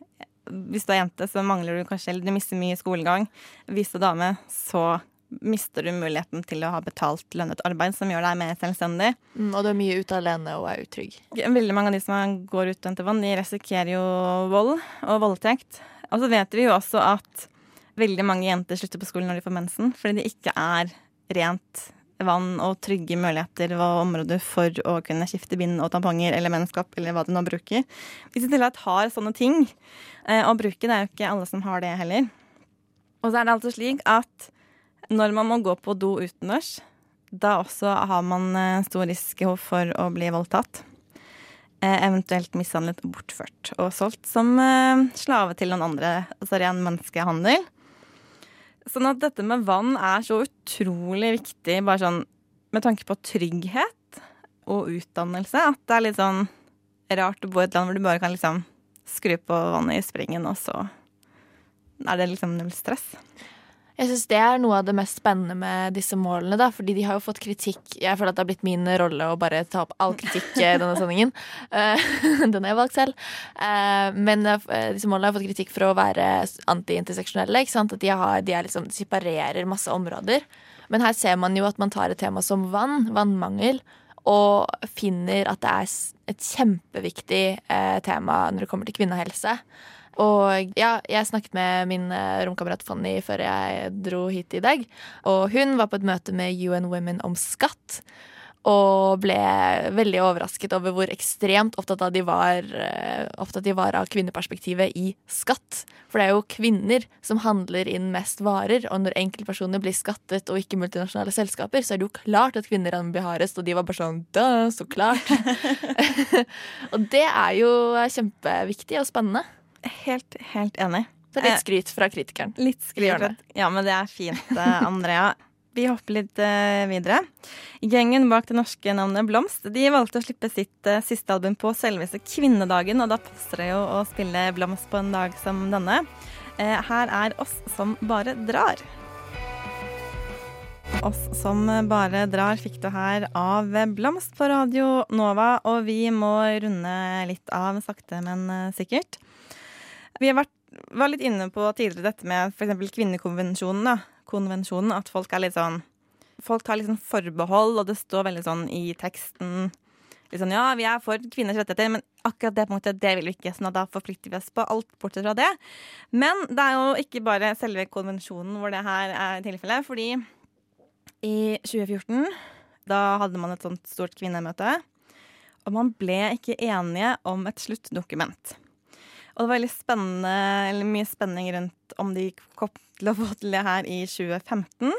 hvis du er jente, så mangler du kanskje eller du mister mye skolegang. Hvis du er dame, så mister du muligheten til å ha betalt lønnet arbeid, som gjør deg mer selvstendig. Mm, og du er mye ute alene og er utrygg. Veldig mange av de som går ut til vann, de risikerer jo vold og voldtekt. Og så vet vi jo også at veldig mange jenter slutter på skolen når de får mensen, fordi det ikke er rent vann og trygge muligheter og områder for å kunne skifte bind og tamponger eller menneskap eller hva du nå bruker. Hvis de til og med har sånne ting eh, å bruke, det er jo ikke alle som har det heller. Og så er det altså slik at når man må gå på do utendørs, da også har man eh, stor risiko for å bli voldtatt. Eh, eventuelt mishandlet bortført. Og solgt som eh, slave til noen andre. Altså ren menneskehandel. Sånn at dette med vann er så utrolig viktig bare sånn med tanke på trygghet og utdannelse. At det er litt sånn rart å bo i et land hvor du bare kan liksom skru på vannet i springen, og så er det liksom null stress. Jeg syns det er noe av det mest spennende med disse målene. da, fordi de har jo fått kritikk. Jeg føler at det har blitt min rolle å bare ta opp all kritikk i denne sendingen. Eh, Den har jeg valgt selv. Eh, Men eh, disse målene har fått kritikk for å være anti-interseksjonelle. ikke sant? At de, har, de liksom, separerer masse områder. Men her ser man jo at man tar et tema som vann, vannmangel, og finner at det er et kjempeviktig eh, tema når det kommer til kvinnehelse. Og ja, jeg snakket med min eh, romkamerat Fanny før jeg dro hit i dag. Og hun var på et møte med UN Women om skatt. Og ble veldig overrasket over hvor ekstremt opptatt de var, eh, opptatt de var av kvinneperspektivet i skatt. For det er jo kvinner som handler inn mest varer, og når enkeltpersoner blir skattet og ikke multinasjonale selskaper, så er det jo klart at kvinner rammer hardest, og de var bare sånn da, så klart. og det er jo kjempeviktig og spennende. Helt, helt enig. Så litt skryt fra kritikeren. Litt skryt. Ja, men det er fint, eh, Andrea. Vi hopper litt uh, videre. Gjengen bak det norske navnet Blomst de valgte å slippe sitt siste album på selveste kvinnedagen, og da passer det jo å spille Blomst på en dag som denne. Her er Oss som bare drar. Oss som bare drar fikk du her av Blomst på Radio Nova, og vi må runde litt av sakte, men sikkert. Vi har vært, var litt inne på tidligere dette med f.eks. kvinnekonvensjonen. konvensjonen at folk er litt sånn Folk tar litt sånn forbehold, og det står veldig sånn i teksten sånn, Ja, vi er for kvinners rettigheter, men akkurat det punktet det vil vi ikke. sånn da forplikter vi oss på alt bortsett fra det. Men det er jo ikke bare selve konvensjonen hvor det her er tilfellet. Fordi i 2014 da hadde man et sånt stort kvinnemøte. Og man ble ikke enige om et sluttdokument. Og det var veldig spennende, eller mye spenning rundt om de kom til å få til det her i 2015.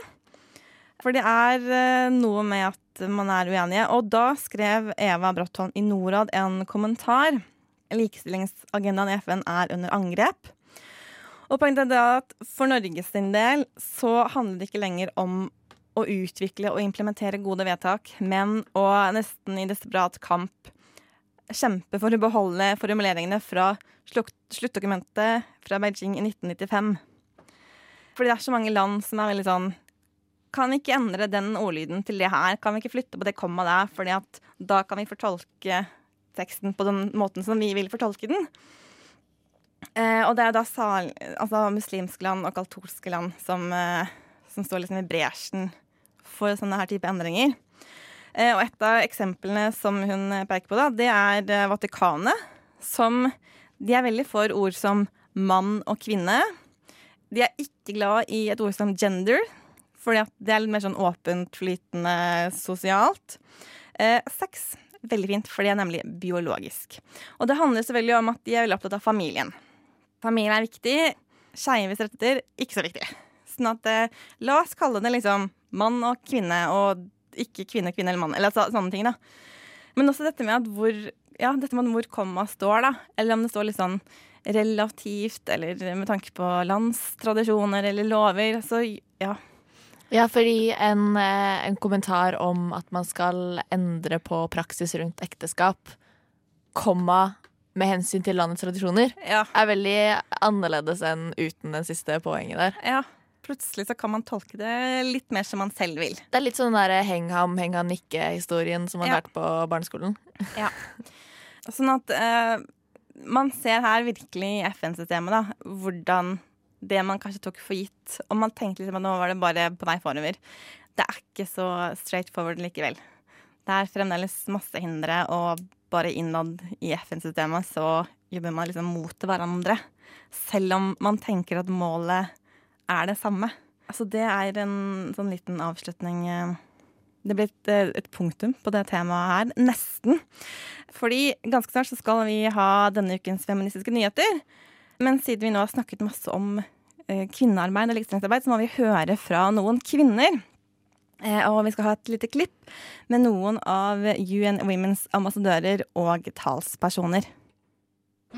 For det er eh, noe med at man er uenige. Og da skrev Eva Bratholm i Norad en kommentar. Likestillingsagendaen i FN er under angrep. Og poenget er at for Norges del så handler det ikke lenger om å utvikle og implementere gode vedtak, men å nesten i desperat kamp kjempe for å beholde formuleringene fra sluttdokumentet fra Beijing i 1995. Fordi det er så mange land som er veldig sånn Kan vi ikke endre den ordlyden til det her? Kan vi ikke flytte på det komma der? Fordi at da kan vi fortolke teksten på den måten som vi vil fortolke den. Eh, og det er da sal, altså muslimske land og kaltorske land som, eh, som står liksom i bresjen for sånne her type endringer. Eh, og et av eksemplene som hun peker på, da, det er eh, Vatikanet. Som De er veldig for ord som mann og kvinne. De er ikke glad i et ord som gender, fordi det er litt mer sånn åpent, flytende, sosialt. Eh, sex, veldig fint, for det er nemlig biologisk. Og det handler selvfølgelig om at de er veldig opptatt av familien. Familien er viktig. Skeives rettigheter, ikke så viktig. Sånn at eh, la oss kalle det liksom mann og kvinne, og ikke kvinne, kvinne eller mann. Eller så, sånne ting, da. Men også dette med at hvor, ja, dette med hvor komma står, da. Eller om det står litt sånn relativt, eller med tanke på landstradisjoner eller lover. Så ja. Ja, fordi en, eh, en, kommentar om at man skal endre på praksis rundt ekteskap, komma med hensyn til landets tradisjoner, ja. er veldig annerledes enn uten den siste poenget der. Ja. Plutselig så kan man tolke det litt mer som man selv vil. Det er litt sånn der heng ham, heng han nikke-historien som man ja. lært på barneskolen. Ja. Sånn at eh, man ser her virkelig i FN-systemet da, hvordan det man kanskje tok for gitt Og man tenkte liksom at nå var det bare på vei forover. Det er ikke så straight forward likevel. Det er fremdeles masse hindre, og bare innad i FN-systemet så jobber man liksom mot hverandre. Selv om man tenker at målet er det samme. Altså det er en sånn liten avslutning eh, det blir et, eh, et, punktum på det temaet her. Nesten. Fordi ganske snart så skal vi ha denne ukens feministiske nyheter. Men siden vi nå har snakket masse om eh, kvinnearbeid og likestillingsarbeid, så må vi høre fra noen kvinner. Og vi skal ha et lite klipp med noen av UN Women's ambassadører og talspersoner.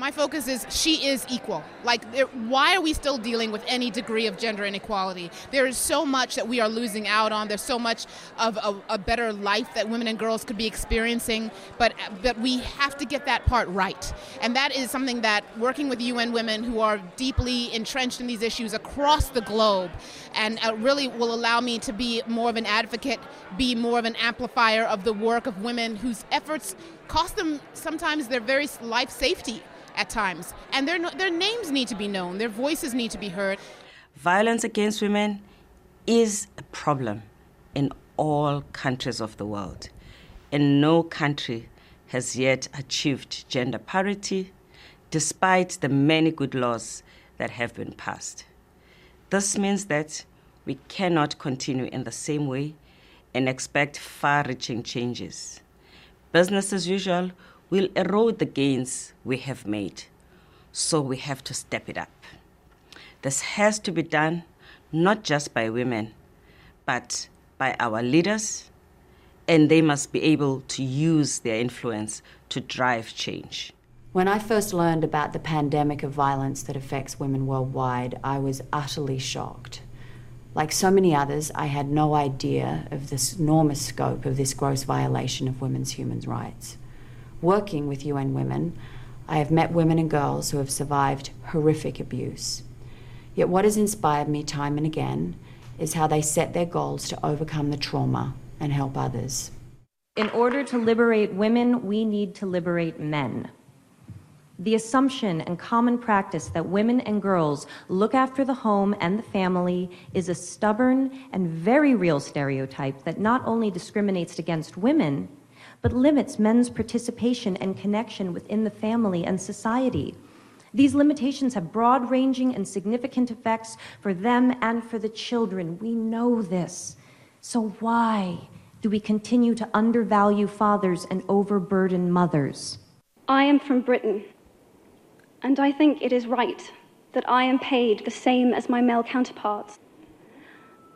My focus is she is equal. Like, why are we still dealing with any degree of gender inequality? There is so much that we are losing out on. There's so much of a, a, better life that women and girls could be experiencing, but but we have to get that part right. And that is something that working with UN Women, who are deeply entrenched in these issues across the globe, and uh, really will allow me to be more of an advocate, be more of an amplifier of the work of women whose efforts cost them sometimes their very life safety at times. And their, their names need to be known, their voices need to be heard. Violence against women is a problem in all countries of the world. And no country has yet achieved gender parity, despite the many good laws that have been passed. This means that we cannot continue in the same way and expect far reaching changes. Business as usual will erode the gains we have made, so we have to step it up. This has to be done not just by women, but by our leaders, and they must be able to use their influence to drive change. When I first learned about the pandemic of violence that affects women worldwide, I was utterly shocked. Like so many others, I had no idea of this enormous scope of this gross violation of women's human rights. Working with UN Women, I have met women and girls who have survived horrific abuse. Yet what has inspired me time and again is how they set their goals to overcome the trauma and help others. In order to liberate women, we need to liberate men. The assumption and common practice that women and girls look after the home and the family is a stubborn and very real stereotype that not only discriminates against women, but limits men's participation and connection within the family and society. These limitations have broad ranging and significant effects for them and for the children. We know this. So, why do we continue to undervalue fathers and overburden mothers? I am from Britain, and I think it is right that I am paid the same as my male counterparts.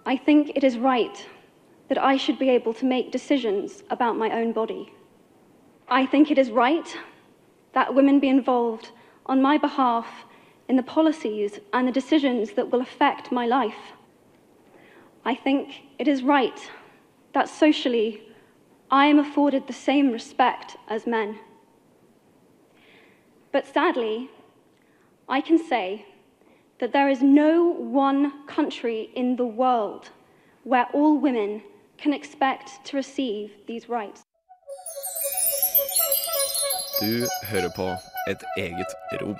I think it is right that I should be able to make decisions about my own body. I think it is right that women be involved on my behalf in the policies and the decisions that will affect my life. I think it is right that socially I am afforded the same respect as men. But sadly, I can say that there is no one country in the world where all women can expect to receive these rights. Du hører på Et eget rom.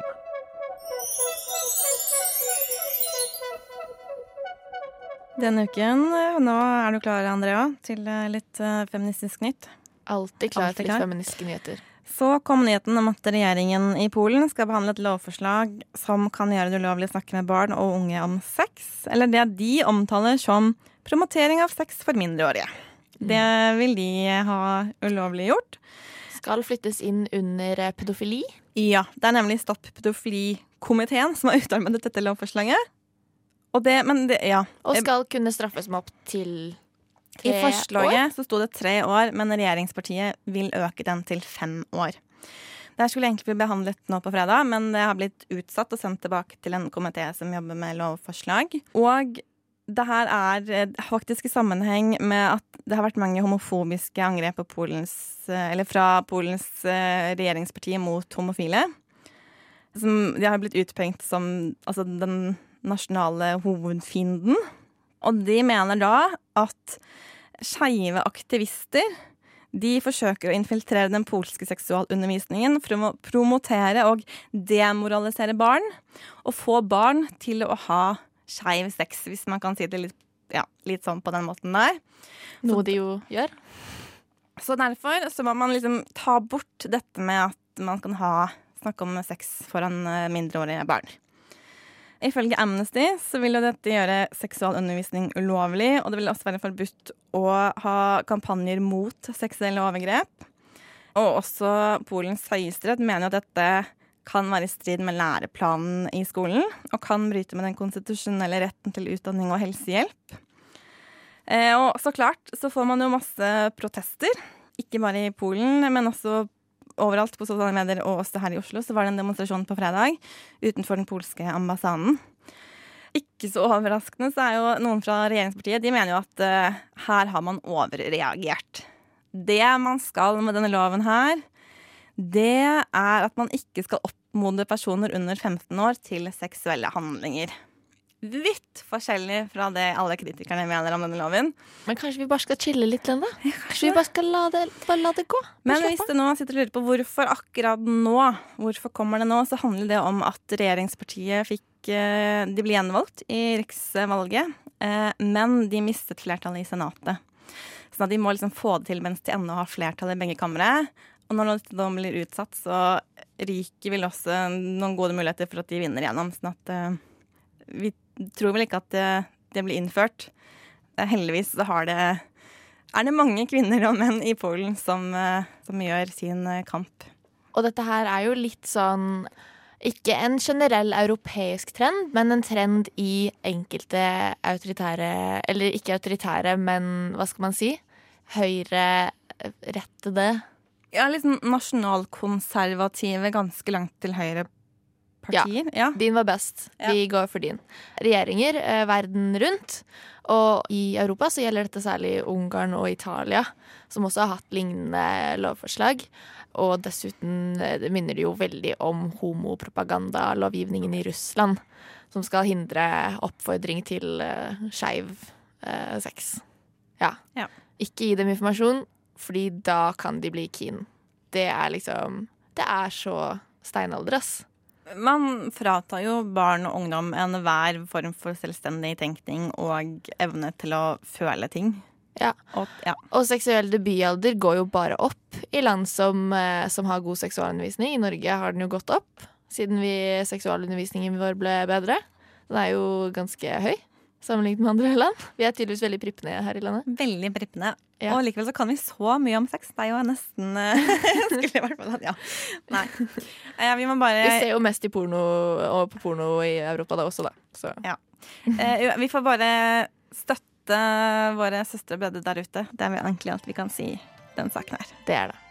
Denne uken, nå er du klar, Andrea, til eh, litt uh, feministisk nytt? Alltid klar til litt feministiske nyheter. Så kom nyheten om at regjeringen i Polen skal behandle et lovforslag som kan gjøre det ulovlig å snakke med barn og unge om sex, eller det de omtaler som promotering av sex for mindreårige. Mm. Det vil de ha ulovlig gjort. Skal flyttes inn under pedofili? Ja, det er nemlig Stopp pedofili-komiteen som har utarbeidet dette lovforslaget. Og det, men det, ja. Og skal kunne straffes med opp til tre I forslaget år? så sto det tre år, men regjeringspartiet vil øke den til fem år. Det skulle egentlig bli behandlet nå på fredag, men det har blitt utsatt og sendt tilbake til en komité som jobber med lovforslag. Og det her er faktisk i sammenheng med at det har vært mange homofobiske angrep på Polens, eller fra Polens eh, regjeringsparti mot homofile. Som de har blitt utpengt som altså, den nasjonale hovedfienden. Og de mener da at skeive aktivister de forsøker å infiltrere den polske seksualundervisningen for å promotere og demoralisere barn. Og få barn til å ha skeiv sex, hvis man kan si det litt, ja, litt sånn på den måten der. Noe de jo gjør. Så derfor så må man liksom ta bort dette med at man kan ha snakke om sex foran eh, mindreårige barn. Ifølge Amnesty så vil jo dette gjøre seksualundervisning ulovlig, og det vil også være forbudt å ha kampanjer mot seksuelle overgrep. Og også Polens høyesterett mener at dette kan være i strid med læreplanen i skolen, og kan bryte med den konstitusjonelle retten til utdanning og helsehjelp. Eh, og så klart så får man jo masse protester, ikke bare i Polen, men også overalt på sosiale medier, og også her i Oslo, så var det en demonstrasjon på fredag utenfor den polske ambassaden. Ikke så overraskende så er jo noen fra regjeringspartiet De mener jo at uh, her har man overreagert. Det man skal med denne loven her, det er at man ikke skal oppmode personer under 15 år til seksuelle handlinger. Vidt forskjellig fra det alle kritikerne mener om denne loven. Men kanskje vi bare skal chille litt, Lenda? Kanskje vi bare skal la det, bare la det gå? Men hvis du nå sitter og lurer på hvorfor akkurat nå, hvorfor kommer det nå, så handler det om at regjeringspartiet fikk eh, De ble gjenvalgt i riksvalget, eh, men de mistet flertallet i Senatet. Så de må liksom få det til mens de ennå har flertall i begge kamre. Og når det blir utsatt, så ryker vel også noen gode muligheter for at de vinner igjennom. Sånn at uh, vi tror vel ikke at det, det blir innført. Heldigvis så har det er det mange kvinner og menn i Polen som, eh, som gjør sin eh, kamp. Og dette her er jo litt sånn ikke en generell europeisk trend, men en trend i enkelte autoritære Eller ikke autoritære, men hva skal man si? Høyrerettede Ja, liksom nasjonalkonservative, ganske langt til høyre partier. Ja, din var best. Vi går for din. Regjeringer eh, verden rundt, og i Europa så gjelder dette særlig Ungarn og Italia, som også har hatt lignende lovforslag. Og dessuten eh, det minner det jo veldig om homopropagandalovgivningen i Russland, som skal hindre oppfordring til eh, skeiv eh, sex. Ja. Ja. Ikke gi dem informasjon, fordi da kan de bli keen. Det er liksom Det er så steinalder, ass. Man fratar jo barn og ungdom enhver form for selvstendig tenkning og evne til å føle ting. Ja. Og, ja. Og seksuell debutalder går jo bare opp i land som, eh, som har god seksualundervisning. I Norge har den jo gått opp siden vi, seksualundervisningen vår ble bedre. Den er jo ganske høy sammenlignet med andre land. Vi er tydeligvis veldig prippende her i landet. Veldig prippende. Ja. Og likevel så kan vi så mye om sex. Det er jo nesten Skulle i hvert fall hatt ja. Nei. Eh, vi må bare Vi ser jo mest i porno og på porno i Europa da også, da. Så. Ja. Eh, vi får bare støtte våre søstre og brødre der ute. Det er egentlig alt vi kan si den saken her. Det er det.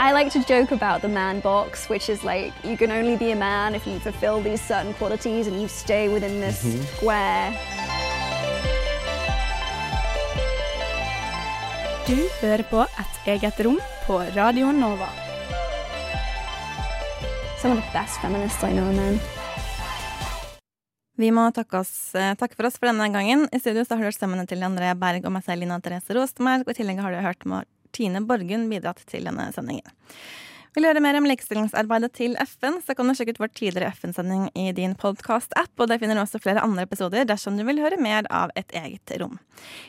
I like to joke about the man box, which is like you can only be a man if you fulfill these certain qualities and you stay within this Mhm. square. Du hører på Et eget rom på Radio Nova. Some of the best feminists I know, man. Vi må takke, oss, eh, takke for oss for denne gangen. I studio så har du hørt stemmene til André Berg og meg selv, Lina Therese Rostmark. Og i tillegg har du hørt Martine Borgen bidratt til denne sendingen. Vil du høre mer om likestillingsarbeidet til FN, så kan du sjekke ut vår tidligere FN-sending i din podkast-app. Og der finner du også flere andre episoder dersom du vil høre mer av Et eget rom.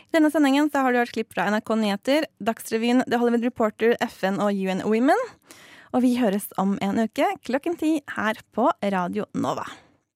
I denne sendingen har du hørt klipp fra NRK Nyheter, Dagsrevyen, The Hollywood Reporter, FN og UN Women. Og vi høres om en uke klokken ti her på Radio Nova.